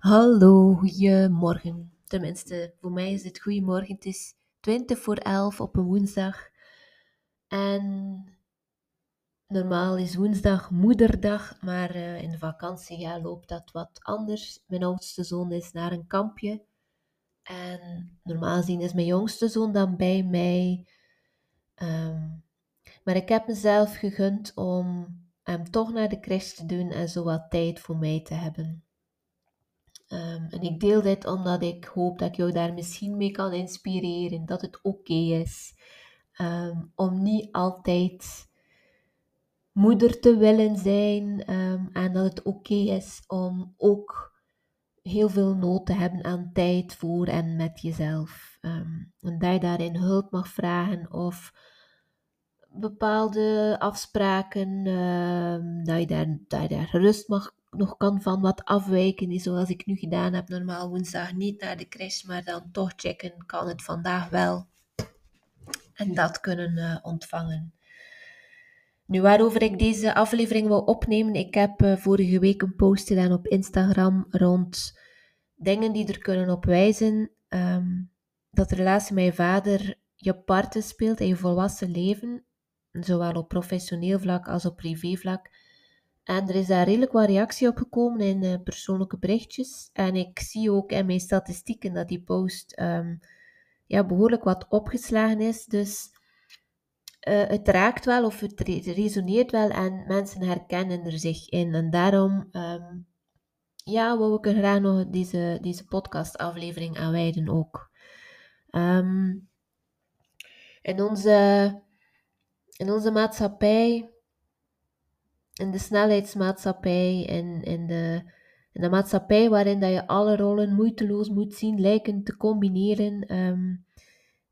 Hallo, goedemorgen. Tenminste, voor mij is het goedemorgen. Het is 20 voor 11 op een woensdag. En normaal is woensdag moederdag, maar uh, in de vakantie ja, loopt dat wat anders. Mijn oudste zoon is naar een kampje. En normaal gezien is mijn jongste zoon dan bij mij. Um, maar ik heb mezelf gegund om hem toch naar de crash te doen en zo wat tijd voor mij te hebben. Um, en ik deel dit omdat ik hoop dat ik jou daar misschien mee kan inspireren. Dat het oké is um, om niet altijd moeder te willen zijn. Um, en dat het oké is om ook heel veel nood te hebben aan tijd voor en met jezelf. en dat je daarin hulp mag vragen of bepaalde afspraken, dat, je daar, dat je daar gerust mag nog kan van wat afwijken, zoals ik nu gedaan heb. Normaal woensdag niet naar de crash, maar dan toch checken, kan het vandaag wel. En dat kunnen uh, ontvangen. Nu, waarover ik deze aflevering wil opnemen, ik heb uh, vorige week een post gedaan op Instagram rond dingen die er kunnen op wijzen um, dat de relatie met je vader je parten speelt in je volwassen leven, zowel op professioneel vlak als op privé vlak. En er is daar redelijk wat reactie op gekomen in uh, persoonlijke berichtjes. En ik zie ook in mijn statistieken dat die post um, ja, behoorlijk wat opgeslagen is. Dus uh, het raakt wel of het resoneert wel en mensen herkennen er zich in. En daarom um, ja, wou ik er graag nog deze, deze podcastaflevering aan wijden ook. Um, onze, in onze maatschappij in de snelheidsmaatschappij, in, in, de, in de maatschappij waarin dat je alle rollen moeiteloos moet zien lijken te combineren, um,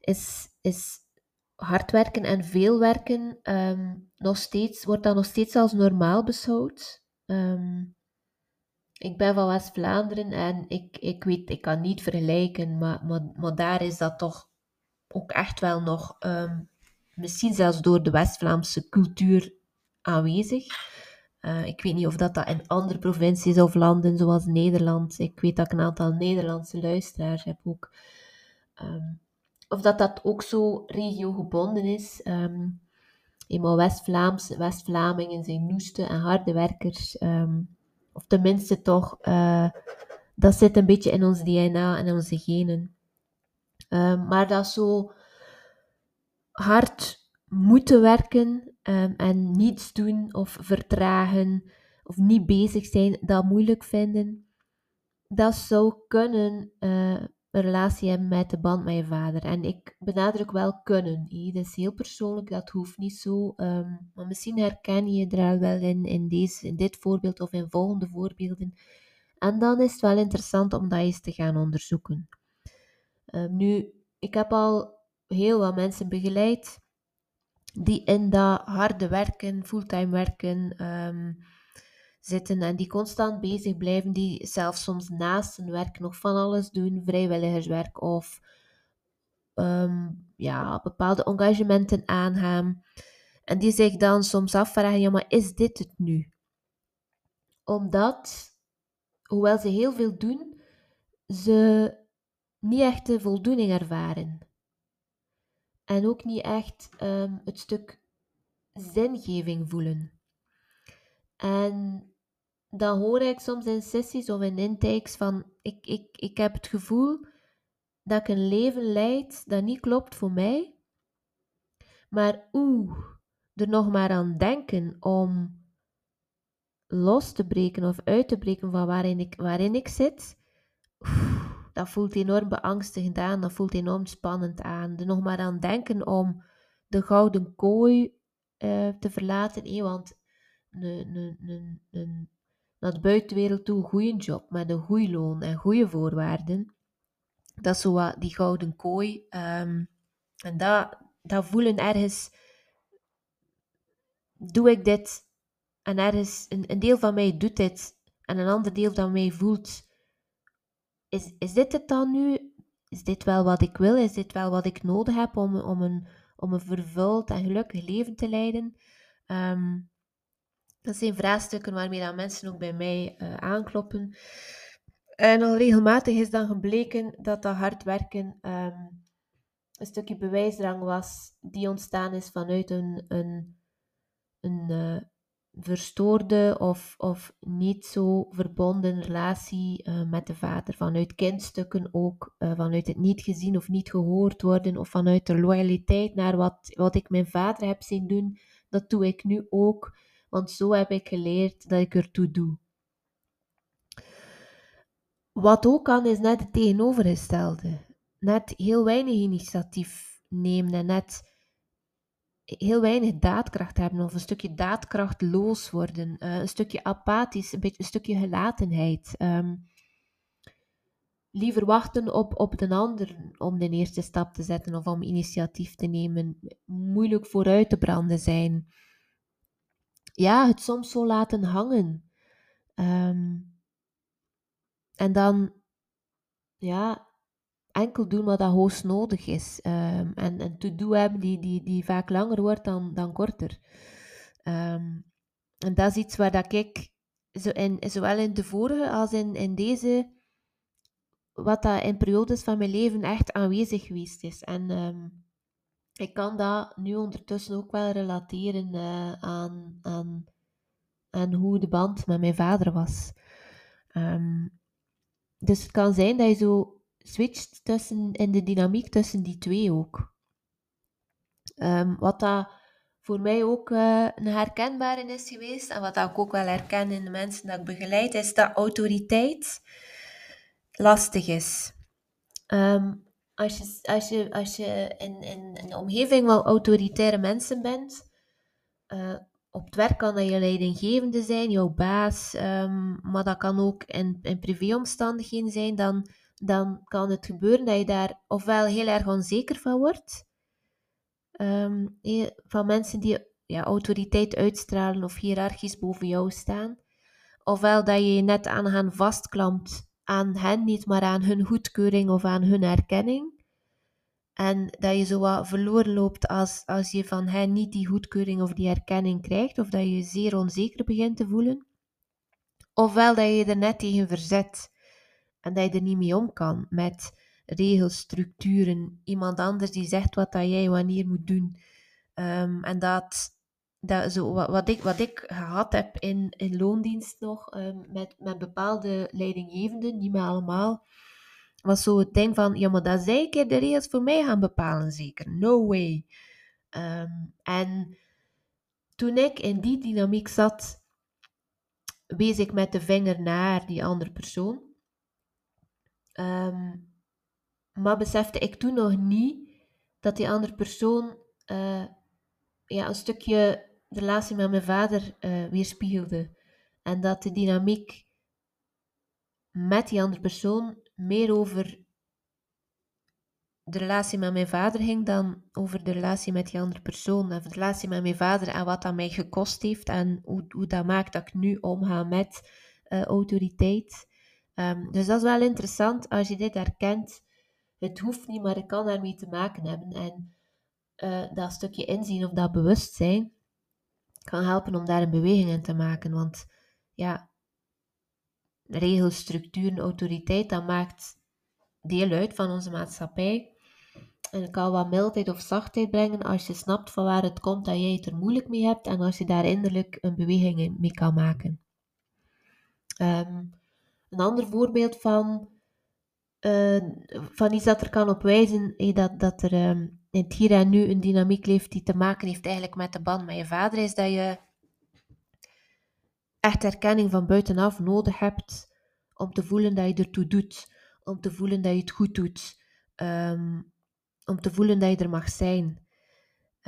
is, is hard werken en veel werken um, nog steeds, wordt dat nog steeds als normaal beschouwd. Um, ik ben van West-Vlaanderen en ik, ik weet, ik kan niet vergelijken, maar, maar, maar daar is dat toch ook echt wel nog, misschien zelfs door de West-Vlaamse cultuur aanwezig. Uh, ik weet niet of dat, dat in andere provincies of landen zoals Nederland, ik weet dat ik een aantal Nederlandse luisteraars heb ook, um, of dat dat ook zo regiogebonden is. Um, eenmaal West-Vlaams, West-Vlamingen zijn noeste en harde werkers, um, of tenminste toch, uh, dat zit een beetje in ons DNA en onze genen. maar dat zo hard moeten werken um, en niets doen of vertragen of niet bezig zijn, dat moeilijk vinden, dat zou kunnen uh, een relatie hebben met de band met je vader. En ik benadruk wel kunnen. He. Dat is heel persoonlijk, dat hoeft niet zo. Um, maar misschien herken je er wel in, in, deze, in dit voorbeeld of in volgende voorbeelden. En dan is het wel interessant om dat eens te gaan onderzoeken. Um, nu, ik heb al heel wat mensen begeleid die in dat harde werken, fulltime werken um, zitten en die constant bezig blijven, die zelfs soms naast hun werk nog van alles doen, vrijwilligerswerk of um, ja, bepaalde engagementen aangaan. En die zich dan soms afvragen, ja, maar is dit het nu? Omdat, hoewel ze heel veel doen, ze niet echt de voldoening ervaren. En ook niet echt um, het stuk zingeving voelen. En dan hoor ik soms in sessies of in intakes van: ik, ik, ik heb het gevoel dat ik een leven leid dat niet klopt voor mij. Maar oeh, er nog maar aan denken om los te breken of uit te breken van waarin ik, waarin ik zit dat voelt enorm beangstigend aan, dat voelt enorm spannend aan. Er nog maar aan denken om de gouden kooi uh, te verlaten, eh, want naar de buitenwereld toe een goede job met een goed loon en goede voorwaarden. Dat is zo wat die gouden kooi. Um, en dat, voelen ergens, doe ik dit en ergens, een, een deel van mij doet dit en een ander deel van mij voelt is, is dit het dan nu? Is dit wel wat ik wil? Is dit wel wat ik nodig heb om, om, een, om een vervuld en gelukkig leven te leiden? Um, dat zijn vraagstukken waarmee dan mensen ook bij mij uh, aankloppen. En al regelmatig is dan gebleken dat dat hard werken ehm, een stukje bewijsdrang was die ontstaan is vanuit een, een, een uh, verstoorde of, of niet zo verbonden relatie uh, met de vader. Vanuit kindstukken ook, uh, vanuit het niet gezien of niet gehoord worden, of vanuit de loyaliteit naar wat, wat ik mijn vader heb zien doen, dat doe ik nu ook, want zo heb ik geleerd dat ik ertoe doe. Wat ook kan, is net het tegenovergestelde. Net heel weinig initiatief nemen en net heel weinig daadkracht hebben of een stukje daadkrachtloos worden, uh, een stukje apathisch, een, beetje, een stukje gelatenheid. Um, liever wachten op, op de ander om de eerste stap te zetten of om initiatief te nemen, moeilijk vooruit te branden zijn. Ja, het soms zo laten hangen. Um, en dan, ja, enkel doen wat dat hoogst nodig is. Um, en een to-do hebben die, die, die vaak langer wordt dan, dan korter. Um, en dat is iets waar dat ik, zo in, zowel in de vorige als in, in deze, wat dat in periodes van mijn leven echt aanwezig geweest is. En um, ik kan dat nu ondertussen ook wel relateren uh, aan, aan, aan hoe de band met mijn vader was. Dus het kan zijn dat je zo switcht tussen, in de dynamiek tussen die twee ook. Um, wat dat voor mij ook uh, een herkenbare is geweest, en wat dat ik ook wel herken in de mensen dat ik begeleid, is dat autoriteit lastig is. Um, als je, als je, als je in, in, een omgeving waar autoritaire mensen bent, uh, op het werk kan dat je leidinggevende zijn, jouw baas, um, maar dat kan ook in privéomstandigheden zijn, dan, dan kan het gebeuren dat je daar ofwel heel erg onzeker van wordt, um, van mensen die ja, autoriteit uitstralen of hiërarchisch boven jou staan, ofwel dat je je net aan hen vastklampt aan hen, niet maar aan hun goedkeuring of aan hun erkenning. En dat je zo wat verloren loopt als, als je van hen niet die goedkeuring of die erkenning krijgt, of dat je je zeer onzeker begint te voelen. Ofwel dat je er net tegen verzet en dat je er niet mee om kan met regels, structuren, iemand anders die zegt wat dat jij wanneer moet doen. Um, en dat, dat zo, wat, ik, wat ik gehad heb in, in loondienst nog, um, met, met bepaalde leidinggevenden, niet meer allemaal, was zo het ding van, ja, maar dat zij een keer de regels voor mij gaan bepalen, zeker. No way. Um, en toen ik in die dynamiek zat, wees ik met de vinger naar die andere persoon. Um, maar besefte ik toen nog niet dat die andere persoon uh, ja, een stukje de relatie met mijn vader uh, weerspiegelde. En dat de dynamiek met die andere persoon meer over de relatie met mijn vader ging dan over de relatie met die andere persoon. En de relatie met mijn vader en wat dat mij gekost heeft en hoe, hoe dat maakt dat ik nu omga met uh, autoriteit. Um, dus dat is wel interessant als je dit herkent. Het hoeft niet, maar het kan daarmee te maken hebben. En uh, dat stukje inzien of dat bewustzijn kan helpen om daar een beweging in te maken. Want ja, regels, structuren, autoriteit, dat maakt deel uit van onze maatschappij. En het kan wat mildheid of zachtheid brengen als je snapt van waar het komt dat jij het er moeilijk mee hebt en als je daar innerlijk een beweging mee kan maken. Um, een ander voorbeeld van, uh, van iets dat er kan op wijzen hey, dat, dat er um, in het hier en nu een dynamiek leeft die te maken heeft eigenlijk met de band met je vader, is dat je echt erkenning van buitenaf nodig hebt om te voelen dat je ertoe doet, om te voelen dat je het goed doet, um, om te voelen dat je er mag zijn.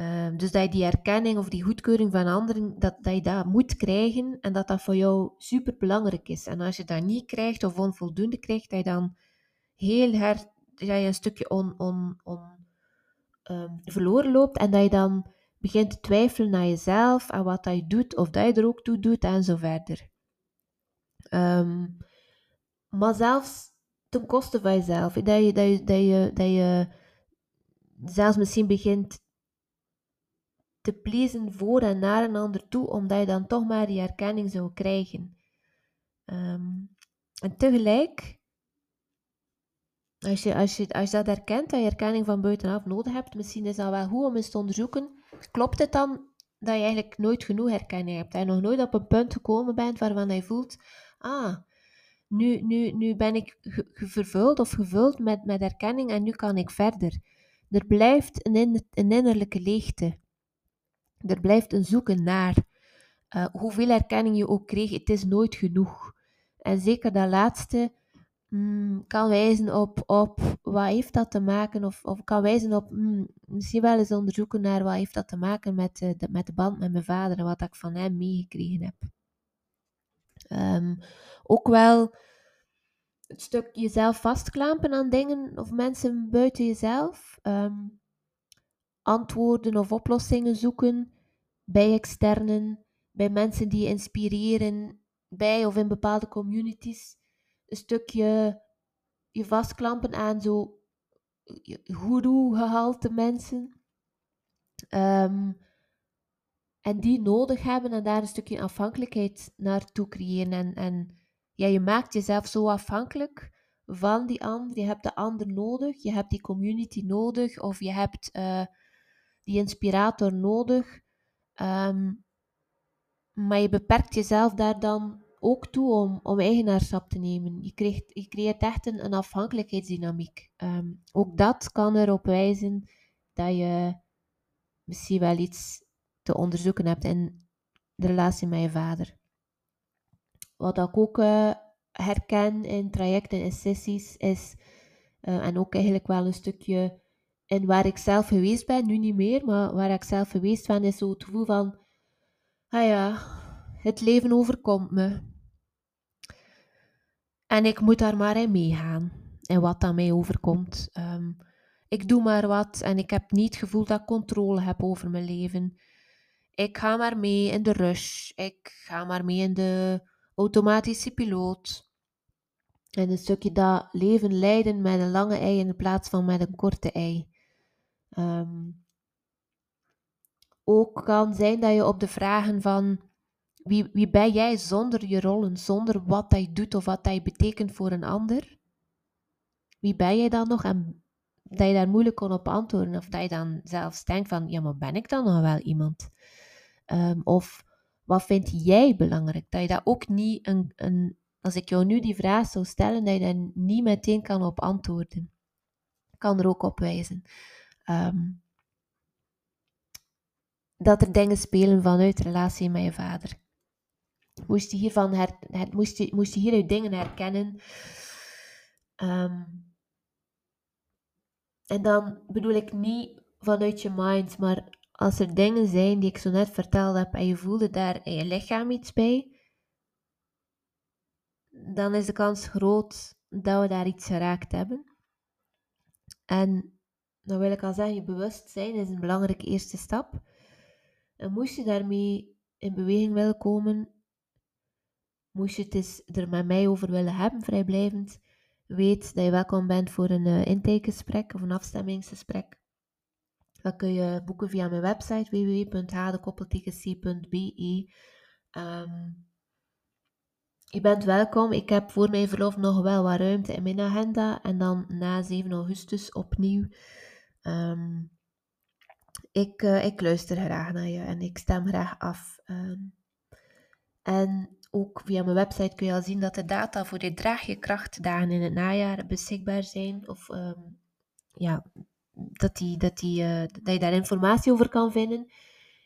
Um, dus dat je die erkenning of die goedkeuring van anderen, dat, dat je dat moet krijgen en dat dat voor jou super belangrijk is. En als je dat niet krijgt of onvoldoende krijgt, dat je dan heel hard, dat je een stukje on, on, on, um, verloren loopt en dat je dan begint te twijfelen naar jezelf en wat dat je doet, of dat je er ook toe doet en zo verder. Um, maar zelfs ten koste van jezelf, dat je, dat je, dat je, dat je zelfs misschien begint te pleasen voor en naar een ander toe, omdat je dan toch maar die erkenning zou krijgen. Um, en tegelijk als je, als, je, als je dat herkent, dat je erkenning van buitenaf nodig hebt, misschien is dat wel goed om eens te onderzoeken. Klopt het dan dat je eigenlijk nooit genoeg herkenning hebt? Dat je nog nooit op een punt gekomen bent waarvan je voelt, ah, nu, nu, nu ben ik vervuld of gevuld met, met herkenning en nu kan ik verder. Er blijft een innerlijke leegte. Er blijft een zoeken naar. Uh, hoeveel herkenning je ook kreeg, het is nooit genoeg. En zeker dat laatste mm, kan wijzen op, op wat heeft dat te maken, of, of kan wijzen op mm, misschien wel eens onderzoeken naar wat heeft dat te maken met, uh, de, met de band met mijn vader en wat ik van hem meegekregen heb. Um, ook wel het stuk jezelf vastklampen aan dingen of mensen buiten jezelf. Um, antwoorden of oplossingen zoeken bij externen, bij mensen die je inspireren, bij of in bepaalde communities. Een stukje je vastklampen aan zo guru-gehalte mensen. Um, en die nodig hebben en daar een stukje afhankelijkheid naartoe creëren. En, en ja, je maakt jezelf zo afhankelijk van die ander. Je hebt de ander nodig, je hebt die community nodig of je hebt uh, die inspirator nodig. Um, maar je beperkt jezelf daar dan ook toe om, om eigenaarschap te nemen. Je, je creëert echt een, afhankelijkheidsdynamiek. Um, ook dat kan erop wijzen dat je misschien wel iets te onderzoeken hebt in de relatie met je vader. Wat ik ook uh, herken in trajecten en sessies is, uh, en ook eigenlijk wel een stukje in waar ik zelf geweest ben, nu niet meer, maar waar ik zelf geweest ben, is zo het gevoel van, ah ja, het leven overkomt me. En ik moet daar maar in meegaan, en wat aan mij overkomt. Um, ik doe maar wat en ik heb niet het gevoel dat ik controle heb over mijn leven. Ik ga maar mee in de rush. Ik ga maar mee in de automatische piloot. En een stukje dat leven leiden met een lange ei in plaats van met een korte ei. Um, ook kan zijn dat je op de vragen van wie, wie ben jij zonder je rollen, zonder wat je doet of wat je betekent voor een ander? Wie ben jij dan nog? En dat je daar moeilijk kon op antwoorden. Of dat je dan zelfs denkt van, ja, maar ben ik dan nog wel iemand? Um, of wat vind jij belangrijk? Dat je dat ook niet, een, een, als ik jou nu die vraag zou stellen, dat je daar niet meteen kan op antwoorden. Kan er ook op wijzen. Um, dat er dingen spelen vanuit relatie met je vader. Moest je, hiervan her, moest je, moest je hieruit dingen herkennen. Um, en dan bedoel ik niet vanuit je mind, maar als er dingen zijn die ik zo net verteld heb en je voelde daar in je lichaam iets bij, dan is de kans groot dat we daar iets geraakt hebben. En dan wil ik al zeggen, je bewustzijn is een belangrijke eerste stap. En moest je daarmee in beweging willen komen, moest je het eens er met mij over willen hebben, vrijblijvend, weet dat je welkom bent voor een uh, intakegesprek of een afstemmingsgesprek. Dat kun je boeken via mijn website www.hadekoppeltc.be. Um, je bent welkom. Ik heb voor mijn verlof nog wel wat ruimte in mijn agenda. En dan na 7 augustus opnieuw. Um, ik, uh, ik luister graag naar je en ik stem graag af. Um, en ook via mijn website kun je al zien dat de data voor de Draag je in het najaar beschikbaar zijn. Of um, ja, dat, die, dat, die, uh, dat je daar informatie over kan vinden.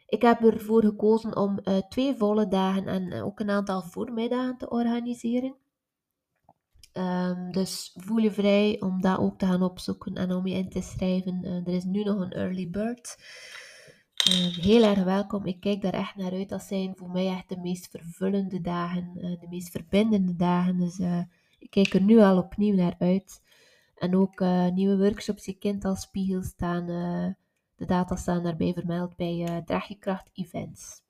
Ik heb ervoor gekozen om uh, twee volle dagen en ook een aantal voormiddagen te organiseren. Um, dus voel je vrij om dat ook te gaan opzoeken en om je in te schrijven. er is nu nog een early bird. Uh, heel erg welkom. Ik kijk daar echt naar uit. Dat zijn voor mij echt de meest vervullende dagen, de meest verbindende dagen. Dus ik kijk er nu al opnieuw naar uit. En ook nieuwe workshops, je kind als spiegel staan. De data staan daarbij vermeld bij Draag Events.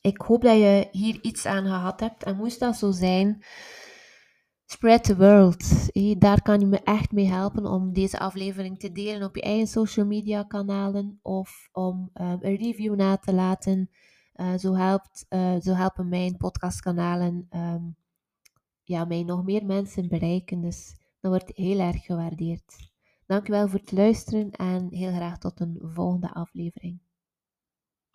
Ik hoop dat je hier iets aan gehad hebt. En moest dat zo zijn, spread the world. daar kan je me echt mee helpen om deze aflevering te delen op je eigen social media kanalen. Of om um, een review na te laten. zo, helpt, zo helpen mijn podcastkanalen um, ja, mij nog meer mensen bereiken. Dus Dat wordt heel erg gewaardeerd. Dankjewel voor het luisteren en heel graag tot een volgende aflevering.